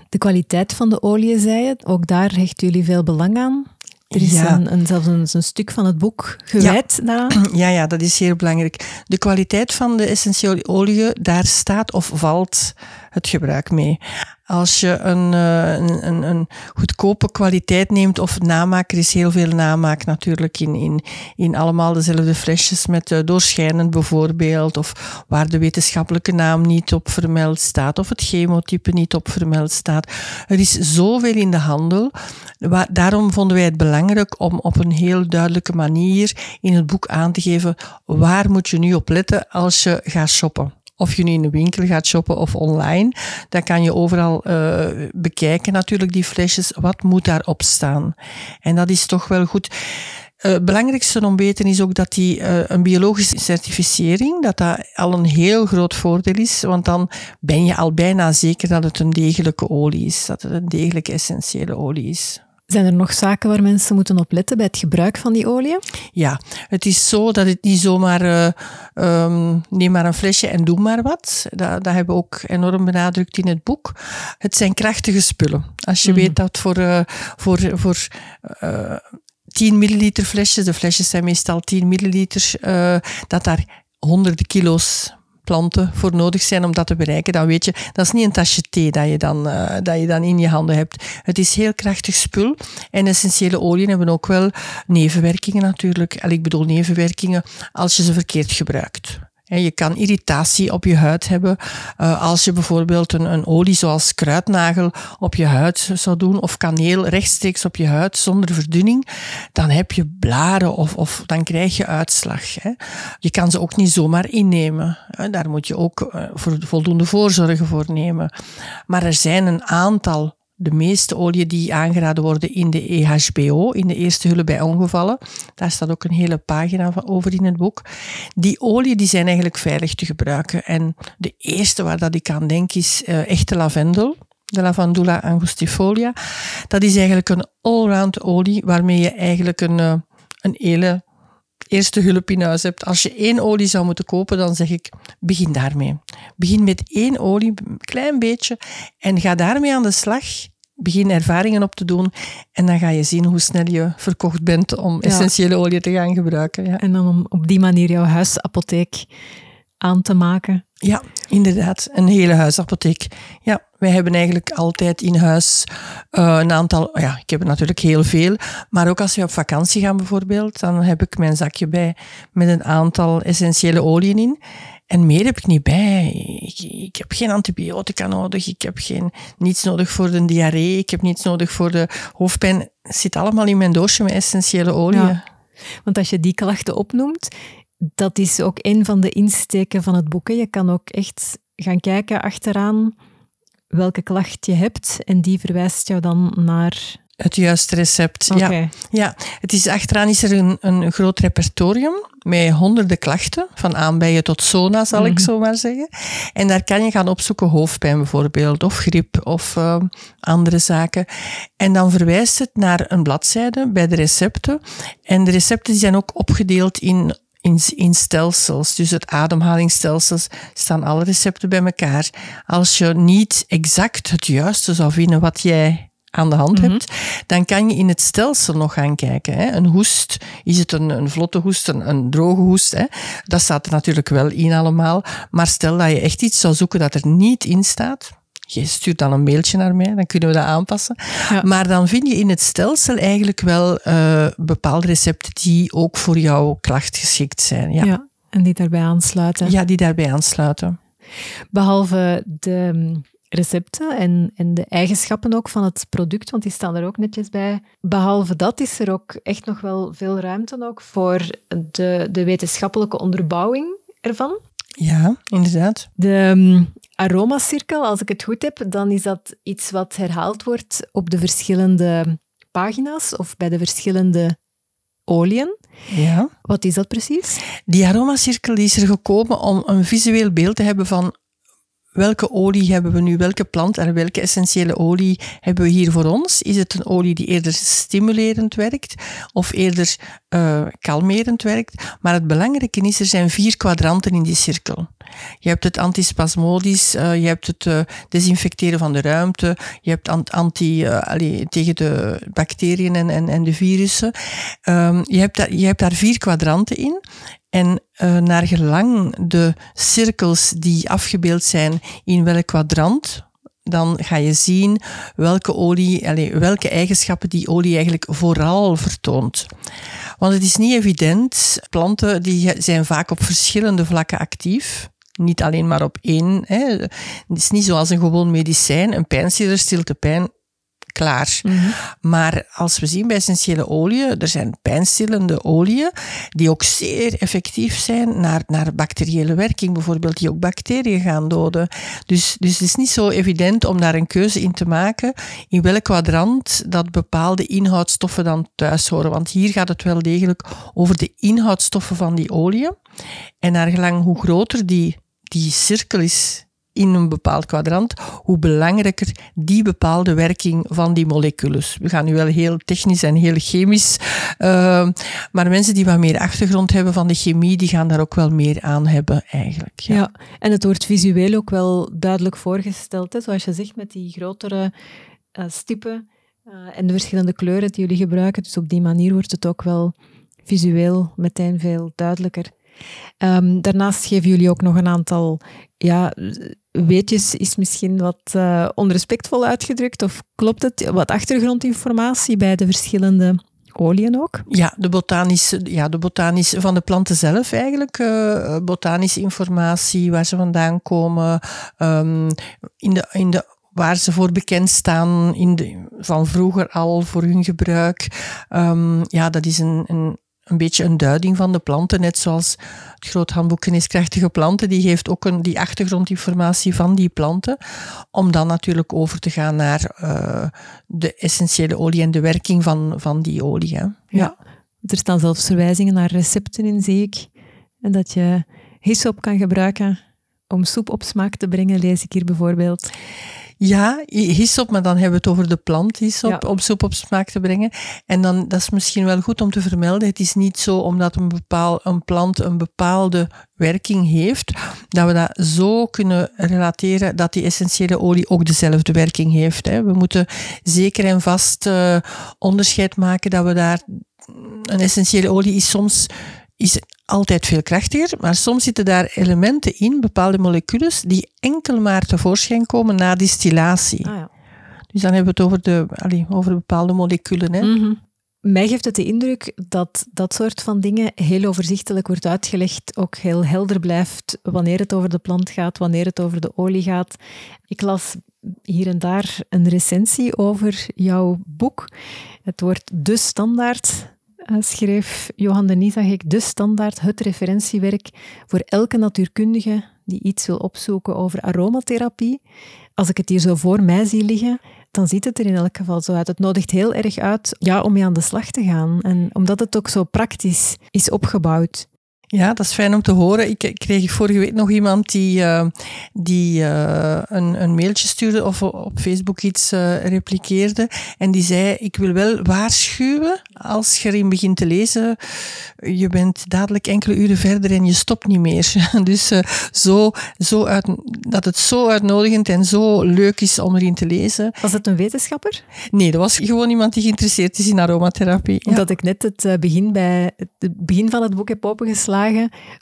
De kwaliteit van de olie, zei je, ook daar hechten jullie veel belang aan. Er is Ja. een, een, zelfs een, een stuk van het boek gewijd daaraan. Ja, ja, dat is heel belangrijk. De kwaliteit van de essentiële oliën, daar staat of valt het gebruik mee. Als je een, eh, een, een, een goedkope kwaliteit neemt, of namaak, er is heel veel namaak natuurlijk in, in, in allemaal dezelfde flesjes met eh, doorschijnend bijvoorbeeld, of waar de wetenschappelijke naam niet op vermeld staat, of het chemotype niet op vermeld staat. Er is zoveel in de handel. Daarom vonden wij het belangrijk om op een heel duidelijke manier in het boek aan te geven waar moet je nu op letten als je gaat shoppen. Of je nu in de winkel gaat shoppen of online, dan kan je overal eh, bekijken natuurlijk die flesjes. Wat moet daarop staan? En dat is toch wel goed. Eh, belangrijkste om te weten is ook dat die eh, een biologische certificering, dat dat al een heel groot voordeel is, want dan ben je al bijna zeker dat het een degelijke olie is, dat het een degelijke essentiële olie is. Zijn er nog zaken waar mensen moeten op letten bij het gebruik van die olie? Ja, het is zo dat het niet zomaar ehm, neem maar een flesje en doe maar wat. Dat, dat hebben we ook enorm benadrukt in het boek. Het zijn krachtige spullen. Als je Mhm. weet dat voor, eh, voor, voor eh 10 milliliter flesjes, de flesjes zijn meestal 10 milliliter, dat daar honderden kilo's voor nodig zijn om dat te bereiken, dan weet je, dat is niet een tasje thee dat je dan, eh, dat je dan in je handen hebt. Het is heel krachtig spul. En essentiële oliën hebben ook wel nevenwerkingen natuurlijk. En ik bedoel nevenwerkingen als je ze verkeerd gebruikt. Je kan irritatie op je huid hebben eh, als je bijvoorbeeld een, een olie zoals kruidnagel op je huid zou doen of kaneel rechtstreeks op je huid zonder verdunning, dan heb je blaren of, of dan krijg je uitslag. Je kan ze ook niet zomaar innemen. Daar moet je ook eh, voldoende voorzorgen voor nemen. Maar er zijn een aantal de meeste oliën die aangeraden worden in de EHBO, in de eerste hulp bij ongevallen. Daar staat ook een hele pagina over in het boek. Die oliën die zijn eigenlijk veilig te gebruiken. En de eerste waar dat ik aan denk is eh, echte lavendel. De Lavandula angustifolia. Dat is eigenlijk een allround olie waarmee je eigenlijk een, eh, een hele eerste hulp in huis hebt. Als je één olie zou moeten kopen, dan zeg ik, begin daarmee. Begin met één olie, een klein beetje, en ga daarmee aan de slag. Begin ervaringen op te doen en dan ga je zien hoe snel je verkocht bent om Ja. essentiële olie te gaan gebruiken. Ja. En dan om op die manier jouw huisapotheek aan te maken. Ja, inderdaad. Een hele huisapotheek. Ja, wij hebben eigenlijk altijd in huis eh, een aantal... Ja, ik heb er natuurlijk heel veel. Maar ook als we op vakantie gaan bijvoorbeeld, dan heb ik mijn zakje bij met een aantal essentiële oliën in. En meer heb ik niet bij. Ik, ik heb geen antibiotica nodig. Ik heb geen, niets nodig voor de diarree. Ik heb niets nodig voor de hoofdpijn. Het zit allemaal in mijn doosje met essentiële oliën. Ja. Want als je die klachten opnoemt, dat is ook een van de insteken van het boek. Je kan ook echt gaan kijken achteraan welke klacht je hebt en die verwijst jou dan naar... Het juiste recept. Ja. Ja, het is, achteraan is er een, een groot repertorium met honderden klachten, van aanbijen tot zona, zal ik Mhm. zo maar zeggen. En daar kan je gaan opzoeken hoofdpijn bijvoorbeeld, of griep, of eh, andere zaken. En dan verwijst het naar een bladzijde bij de recepten. En de recepten zijn ook opgedeeld in in, in stelsels, dus het ademhalingsstelsels, staan alle recepten bij elkaar. Als je niet exact het juiste zou vinden wat jij aan de hand Mhm. hebt, dan kan je in het stelsel nog gaan kijken. Hè. Een hoest, is het een, een vlotte hoest, een, een droge hoest? Hè? Dat staat er natuurlijk wel in allemaal. Maar stel dat je echt iets zou zoeken dat er niet in staat, je stuurt dan een mailtje naar mij, dan kunnen we dat aanpassen. Ja. Maar dan vind je in het stelsel eigenlijk wel eh, bepaalde recepten die ook voor jouw klacht geschikt zijn. Ja. Ja. en die daarbij aansluiten. ja, die daarbij aansluiten. Behalve de mm, recepten en, en de eigenschappen ook van het product, want die staan er ook netjes bij. Behalve dat is er ook echt nog wel veel ruimte ook voor de, de wetenschappelijke onderbouwing ervan. Ja, inderdaad. De mm, aromacirkel, als ik het goed heb, dan is dat iets wat herhaald wordt op de verschillende pagina's of bij de verschillende oliën. Ja. Wat is dat precies? Die aromacirkel die is er gekomen om een visueel beeld te hebben van welke olie hebben we nu, welke plant en welke essentiële olie hebben we hier voor ons? Is het een olie die eerder stimulerend werkt of eerder uh, kalmerend werkt? Maar het belangrijke is, er zijn vier kwadranten in die cirkel. Je hebt het antispasmodisch, uh, je hebt het uh, desinfecteren van de ruimte, je hebt anti, allee, tegen de bacteriën en, en, de virussen. Um, je, hebt daar, je hebt daar vier kwadranten in. En naar gelang de cirkels die afgebeeld zijn in welk kwadrant, dan ga je zien welke olie, welke eigenschappen die olie eigenlijk vooral vertoont. Want het is niet evident. Planten die zijn vaak op verschillende vlakken actief. Niet alleen maar op één. Hè. Het is niet zoals een gewoon medicijn. Een pijnstiller stilt de pijn klaar. Mhm. Maar als we zien bij essentiële oliën, er zijn pijnstillende oliën die ook zeer effectief zijn naar, naar bacteriële werking, bijvoorbeeld, die ook bacteriën gaan doden. Dus, dus het is niet zo evident om daar een keuze in te maken in welk kwadrant dat bepaalde inhoudstoffen dan thuis horen. Want hier gaat het wel degelijk over de inhoudstoffen van die oliën. En naar gelang hoe groter die, die cirkel is in een bepaald kwadrant, hoe belangrijker die bepaalde werking van die moleculen. We gaan nu wel heel technisch en heel chemisch, uh, maar mensen die wat meer achtergrond hebben van de chemie, die gaan daar ook wel meer aan hebben eigenlijk. Ja, en het wordt visueel ook wel duidelijk voorgesteld, hè? zoals je zegt, met die grotere uh, stippen uh, en de verschillende kleuren die jullie gebruiken. Dus op die manier wordt het ook wel visueel meteen veel duidelijker. Um, daarnaast geven jullie ook nog een aantal ja, weetjes, is misschien wat uh, onrespectvol uitgedrukt, of klopt het? Wat achtergrondinformatie bij de verschillende oliën ook? Ja, de botanische, ja, de botanische van de planten zelf eigenlijk. Uh, botanische informatie, waar ze vandaan komen, um, in de, in de waar ze voor bekend staan in de, van vroeger al voor hun gebruik. Um, ja, dat is een, een een beetje een duiding van de planten, net zoals het groot handboek Geneeskrachtige Planten, die geeft ook een, die achtergrondinformatie van die planten, om dan natuurlijk over te gaan naar uh, de essentiële olie en de werking van, van die olie. Hè. Ja. er staan zelfs verwijzingen naar recepten in, zie ik. En dat je hyssop kan gebruiken om soep op smaak te brengen, lees ik hier bijvoorbeeld. Ja, hyssop, maar dan hebben we het over de plant hyssop, om soep op smaak te brengen. En dan, dat is misschien wel goed om te vermelden, het is niet zo omdat een, bepaal, een plant een bepaalde werking heeft, dat we dat zo kunnen relateren dat die essentiële olie ook dezelfde werking heeft. Hè. We moeten zeker en vast uh, onderscheid maken dat we daar, een essentiële olie is soms is altijd veel krachtiger, maar soms zitten daar elementen in, bepaalde moleculen, die enkel maar tevoorschijn komen na distillatie. Ah, ja. Dus dan hebben we het over, de, allee, over bepaalde moleculen. Hè. Mhm. Mij geeft het de indruk dat dat soort van dingen heel overzichtelijk wordt uitgelegd, ook heel helder blijft wanneer het over de plant gaat, wanneer het over de olie gaat. Ik las hier en daar een recensie over jouw boek. Het wordt de standaard schreef Johan Denis, zag ik, de standaard, het referentiewerk voor elke natuurkundige die iets wil opzoeken over aromatherapie. Als ik het hier zo voor mij zie liggen, dan ziet het er in elk geval zo uit. Het nodigt heel erg uit ja, om mee aan de slag te gaan. En omdat het ook zo praktisch is opgebouwd. Ja, dat is fijn om te horen. Ik kreeg vorige week nog iemand die, uh, die uh, een, een mailtje stuurde of op Facebook iets uh, repliceerde. En die zei, ik wil wel waarschuwen, als je erin begint te lezen, je bent dadelijk enkele uren verder en je stopt niet meer. dus zo, zo uit, dat het zo uitnodigend en zo leuk is om erin te lezen. Was het een wetenschapper? Nee, dat was gewoon iemand die geïnteresseerd is in aromatherapie. Omdat ik net het begin, bij, het begin van het boek heb opengeslagen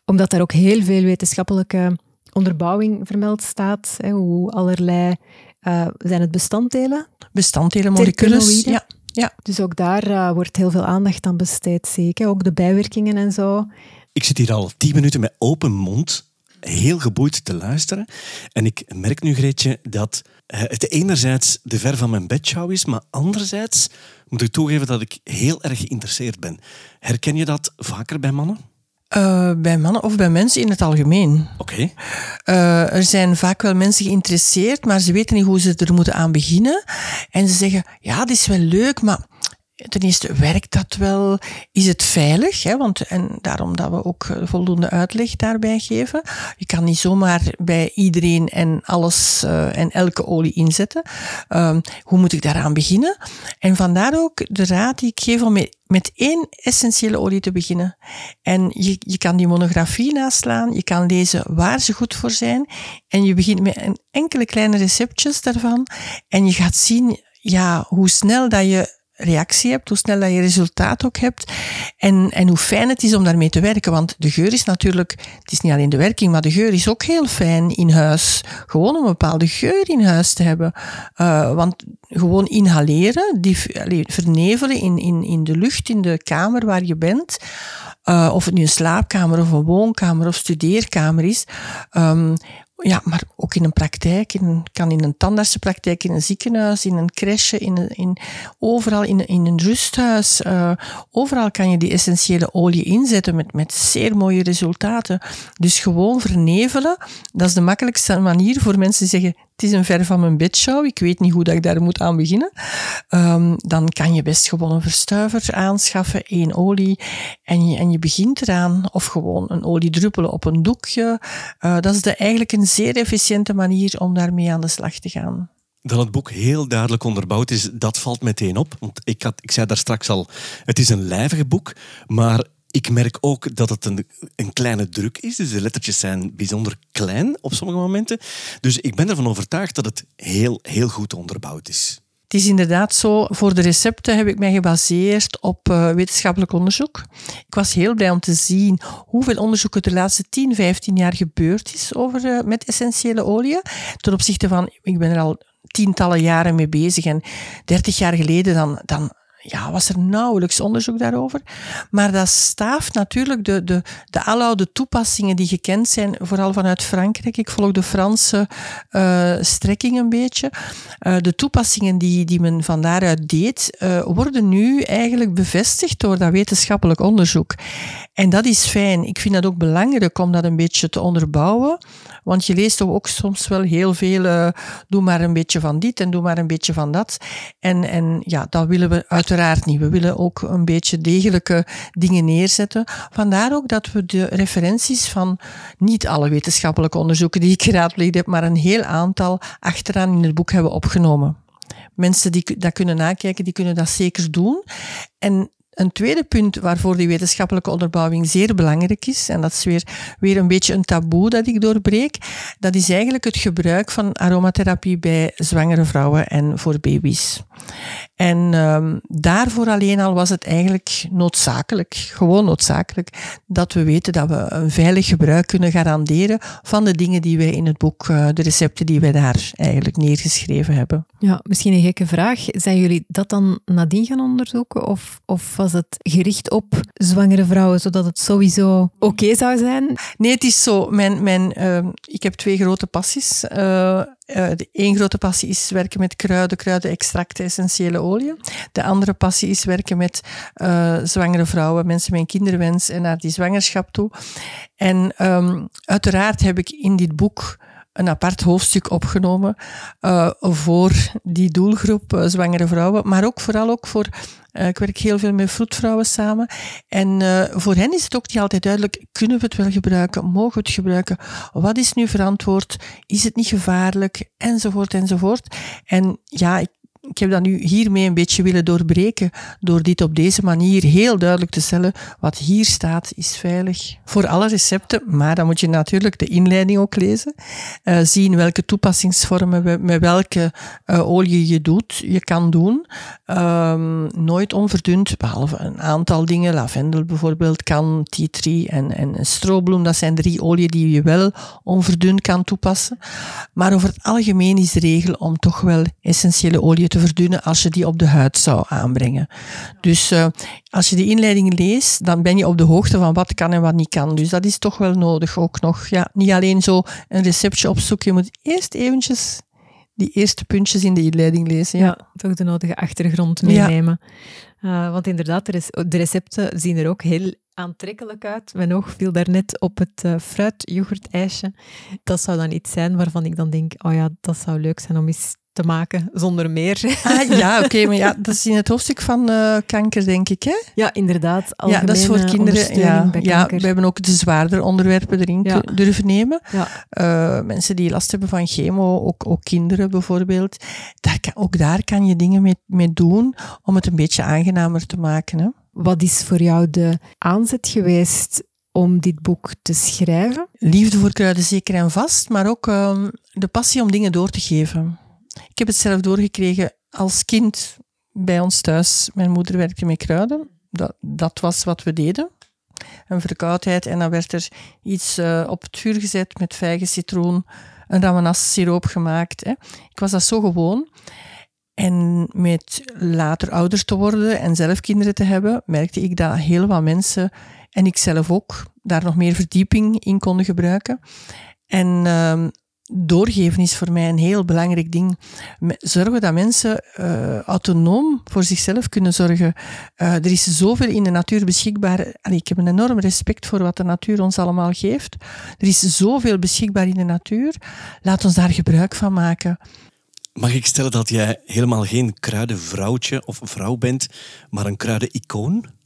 omdat daar ook heel veel wetenschappelijke onderbouwing vermeld staat. Hè, hoe allerlei, uh, zijn het bestanddelen? Bestanddelen, moleculen. Ja. Ja. Dus ook daar uh, wordt heel veel aandacht aan besteed, zeker. Ook de bijwerkingen en zo. Ik zit hier al tien minuten met open mond, heel geboeid te luisteren. En ik merk nu, Greetje, dat het enerzijds de ver van mijn bedshow is, maar anderzijds moet ik toegeven dat ik heel erg geïnteresseerd ben. Herken je dat vaker bij mannen? Uh, bij mannen of bij mensen in het algemeen. Oké. Okay. Uh, er zijn vaak wel mensen geïnteresseerd, maar ze weten niet hoe ze er moeten aan beginnen. En ze zeggen, ja, het is wel leuk, maar ten eerste, werkt dat wel? Is het veilig? Hè? Want, en daarom dat we ook eh, voldoende uitleg daarbij geven. Je kan niet zomaar bij iedereen en alles uh, en elke olie inzetten. Um, hoe moet ik daaraan beginnen? En vandaar ook de raad die ik geef om met, met één essentiële olie te beginnen. En je, je kan die monografie naslaan, je kan lezen waar ze goed voor zijn. En je begint met een enkele kleine receptjes daarvan. En je gaat zien ja, hoe snel dat je reactie hebt, hoe snel dat je resultaat ook hebt en, en hoe fijn het is om daarmee te werken. Want de geur is natuurlijk, het is niet alleen de werking, maar de geur is ook heel fijn in huis. Gewoon om een bepaalde geur in huis te hebben. Uh, want gewoon inhaleren, die, vernevelen in, in, in de lucht, in de kamer waar je bent, uh, of het nu een slaapkamer of een woonkamer of studeerkamer is, um, ja, maar ook in een praktijk, in, kan in een tandartsenpraktijk, in een ziekenhuis, in een crèche, in, in, overal in, in een rusthuis. Uh, overal kan je die essentiële olie inzetten met, met zeer mooie resultaten. Dus gewoon vernevelen, dat is de makkelijkste manier voor mensen die zeggen, het is een ver van mijn bedshow, ik weet niet hoe dat ik daar moet aan beginnen. Um, dan kan je best gewoon een verstuiver aanschaffen, één olie, en je, en je begint eraan. Of gewoon een olie druppelen op een doekje. Uh, dat is de, eigenlijk een zeer efficiënte manier om daarmee aan de slag te gaan. Dat het boek heel duidelijk onderbouwd is, dat valt meteen op. Want ik, had, ik zei daar straks al, het is een lijvig boek, maar ik merk ook dat het een, een kleine druk is. Dus de lettertjes zijn bijzonder klein op sommige momenten. Dus ik ben ervan overtuigd dat het heel, heel goed onderbouwd is. Het is inderdaad zo, voor de recepten heb ik mij gebaseerd op uh, wetenschappelijk onderzoek. Ik was heel blij om te zien hoeveel onderzoek er de laatste 10, 15 jaar gebeurd is over, uh, met essentiële oliën. Ten opzichte van, ik ben er al tientallen jaren mee bezig en 30 jaar geleden dan, dan ja, was er nauwelijks onderzoek daarover. Maar dat staaft natuurlijk de, de, de aloude toepassingen die gekend zijn, vooral vanuit Frankrijk. Ik volg de Franse uh, strekking een beetje. Uh, de toepassingen die, die men van daaruit deed, uh, worden nu eigenlijk bevestigd door dat wetenschappelijk onderzoek. En dat is fijn. Ik vind dat ook belangrijk om dat een beetje te onderbouwen. Want je leest ook soms wel heel veel, doe maar een beetje van dit en doe maar een beetje van dat. En, en ja, dat willen we uiteraard niet. We willen ook een beetje degelijke dingen neerzetten. Vandaar ook dat we de referenties van niet alle wetenschappelijke onderzoeken die ik geraadpleegd heb, maar een heel aantal achteraan in het boek hebben opgenomen. Mensen die dat kunnen nakijken, die kunnen dat zeker doen. En een tweede punt waarvoor die wetenschappelijke onderbouwing zeer belangrijk is, en dat is weer, weer een beetje een taboe dat ik doorbreek, dat is eigenlijk het gebruik van aromatherapie bij zwangere vrouwen en voor baby's. En um, daarvoor alleen al was het eigenlijk noodzakelijk, gewoon noodzakelijk, dat we weten dat we een veilig gebruik kunnen garanderen van de dingen die wij in het boek, uh, de recepten die wij daar eigenlijk neergeschreven hebben. Ja, misschien een gekke vraag. Zijn jullie dat dan nadien gaan onderzoeken? Of, of was het gericht op zwangere vrouwen, zodat het sowieso oké okay zou zijn? Nee, het is zo. Mijn, mijn, uh, ik heb twee grote passies. Uh, uh, de één grote passie is werken met kruiden, kruidenextracten, essentiële olie. De andere passie is werken met uh, zwangere vrouwen, mensen met een kinderwens en naar die zwangerschap toe. En um, uiteraard heb ik in dit boek een apart hoofdstuk opgenomen uh, voor die doelgroep uh, zwangere vrouwen, maar ook vooral ook voor uh, ik werk heel veel met vroedvrouwen samen. En voor hen is het ook niet altijd duidelijk, kunnen we het wel gebruiken? Mogen we het gebruiken? Wat is nu verantwoord? Is het niet gevaarlijk? Enzovoort, enzovoort. En ja, ik ik heb dat nu hiermee een beetje willen doorbreken, door dit op deze manier heel duidelijk te stellen. Wat hier staat, is veilig voor alle recepten, maar dan moet je natuurlijk de inleiding ook lezen. Uh, zien welke toepassingsvormen, met welke uh, olie je doet, je kan doen. Um, nooit onverdund, behalve een aantal dingen. Lavendel bijvoorbeeld kan, tea tree en, en strobloem, dat zijn drie oliën die je wel onverdund kan toepassen. Maar over het algemeen is de regel om toch wel essentiële olie te verdunnen als je die op de huid zou aanbrengen. Dus uh, als je de inleiding leest, dan ben je op de hoogte van wat kan en wat niet kan. Dus dat is toch wel nodig ook nog. Ja, niet alleen zo een receptje opzoeken, je moet eerst eventjes die eerste puntjes in de inleiding lezen. Ja, ja toch de nodige achtergrond meenemen. Ja. Uh, want inderdaad, de recepten zien er ook heel aantrekkelijk uit. Mijn oog viel daarnet op het uh, fruit ijsje. Dat zou dan iets zijn waarvan ik dan denk, oh ja, dat zou leuk zijn om eens te maken zonder meer. Ah, ja, oké, maar ja, dat is in het hoofdstuk van uh, kanker, denk ik, hè? Ja, inderdaad. Ja, dat is voor kinderen. Ja, ja, we hebben ook de zwaardere onderwerpen erin ja. durven nemen. Ja. Uh, mensen die last hebben van chemo, ook, ook kinderen bijvoorbeeld. Daar kan, ook daar kan je dingen mee, mee doen om het een beetje aangenamer te maken. Hè? Wat is voor jou de aanzet geweest om dit boek te schrijven? Liefde voor kruiden zeker en vast, maar ook um, de passie om dingen door te geven. Ik heb het zelf doorgekregen als kind bij ons thuis. Mijn moeder werkte met kruiden. Dat, dat was wat we deden. Een verkoudheid en dan werd er iets uh, op het vuur gezet met vijgen, citroen, een ramanas siroop gemaakt. Hè. Ik was dat zo gewoon. En met later ouder te worden en zelf kinderen te hebben, merkte ik dat heel wat mensen, en ik zelf ook, daar nog meer verdieping in konden gebruiken. En uh, doorgeven is voor mij een heel belangrijk ding. Zorgen dat mensen uh, autonoom voor zichzelf kunnen zorgen. Uh, er is zoveel in de natuur beschikbaar. Ik heb een enorm respect voor wat de natuur ons allemaal geeft. Er is zoveel beschikbaar in de natuur. Laat ons daar gebruik van maken. Mag ik stellen dat jij helemaal geen kruidenvrouwtje of vrouw bent, maar een kruidenicoon?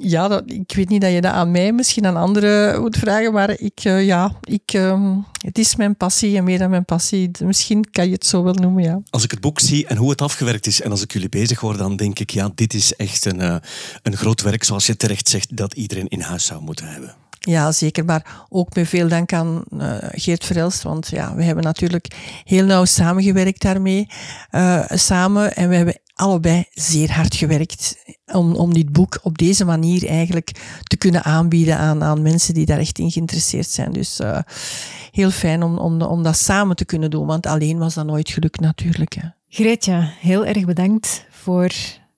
Ja, ik weet niet dat je dat aan mij, misschien aan anderen moet vragen, maar ik, uh, ja, ik, uh, het is mijn passie en meer dan mijn passie. Misschien kan je het zo wel noemen, ja. Als ik het boek zie en hoe het afgewerkt is en als ik jullie bezig hoor, dan denk ik, ja, dit is echt een, uh, een groot werk, zoals je terecht zegt, dat iedereen in huis zou moeten hebben. Ja, zeker. Maar ook met veel dank aan uh, Geert Verelst. Want ja, we hebben natuurlijk heel nauw samengewerkt daarmee. Uh, samen. En we hebben allebei zeer hard gewerkt om, om dit boek op deze manier eigenlijk te kunnen aanbieden aan, aan mensen die daar echt in geïnteresseerd zijn. Dus uh, heel fijn om, om, om dat samen te kunnen doen. Want alleen was dat nooit gelukt natuurlijk. Hè. Heel erg bedankt voor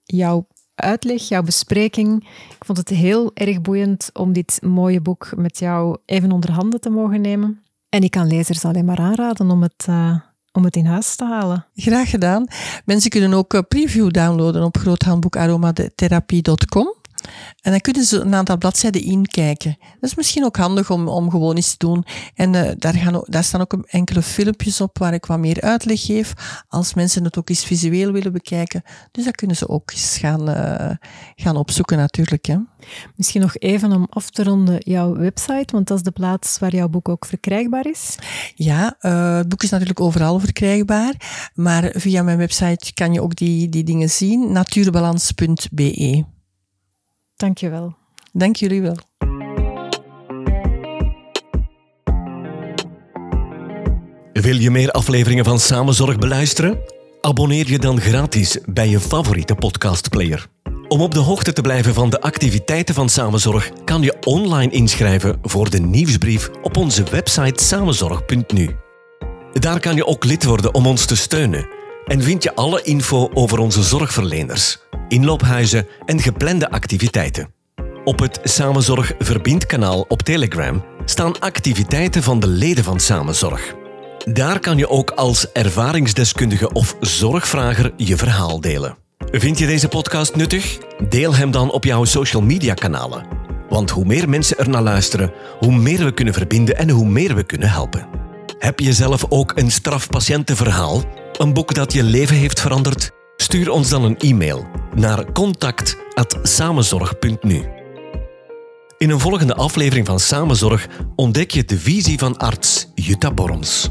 jouw uitleg, jouw bespreking. Ik vond het heel erg boeiend om dit mooie boek met jou even onder handen te mogen nemen. En ik kan lezers alleen maar aanraden om het, uh, om het in huis te halen. Graag gedaan. Mensen kunnen ook een preview downloaden op groothandboekaromatherapie.com. En dan kunnen ze een aantal bladzijden inkijken. Dat is misschien ook handig om, om gewoon eens te doen. En uh, daar, gaan, daar staan ook enkele filmpjes op waar ik wat meer uitleg geef. Als mensen het ook eens visueel willen bekijken. Dus dat kunnen ze ook eens gaan, uh, gaan opzoeken natuurlijk. Hè. Misschien nog even om af te ronden jouw website, want dat is de plaats waar jouw boek ook verkrijgbaar is. Ja, uh, het boek is natuurlijk overal verkrijgbaar. Maar via mijn website kan je ook die, die dingen zien. natuurbalans.be Dank je wel. Dank jullie wel. Wil je meer afleveringen van Samenzorg beluisteren? Abonneer je dan gratis bij je favoriete podcastplayer. Om op de hoogte te blijven van de activiteiten van Samenzorg kan je online inschrijven voor de nieuwsbrief op onze website samenzorg.nu. Daar kan je ook lid worden om ons te steunen en vind je alle info over onze zorgverleners inloophuizen en geplande activiteiten. Op het Samenzorg Verbindkanaal op Telegram staan activiteiten van de leden van Samenzorg. Daar kan je ook als ervaringsdeskundige of zorgvrager je verhaal delen. Vind je deze podcast nuttig? Deel hem dan op jouw social media kanalen. Want hoe meer mensen er naar luisteren, hoe meer we kunnen verbinden en hoe meer we kunnen helpen. Heb je zelf ook een strafpatiëntenverhaal? Een boek dat je leven heeft veranderd? Stuur ons dan een e-mail naar contact.samenzorg.nu. In een volgende aflevering van Samenzorg ontdek je de visie van arts Jutta Borms.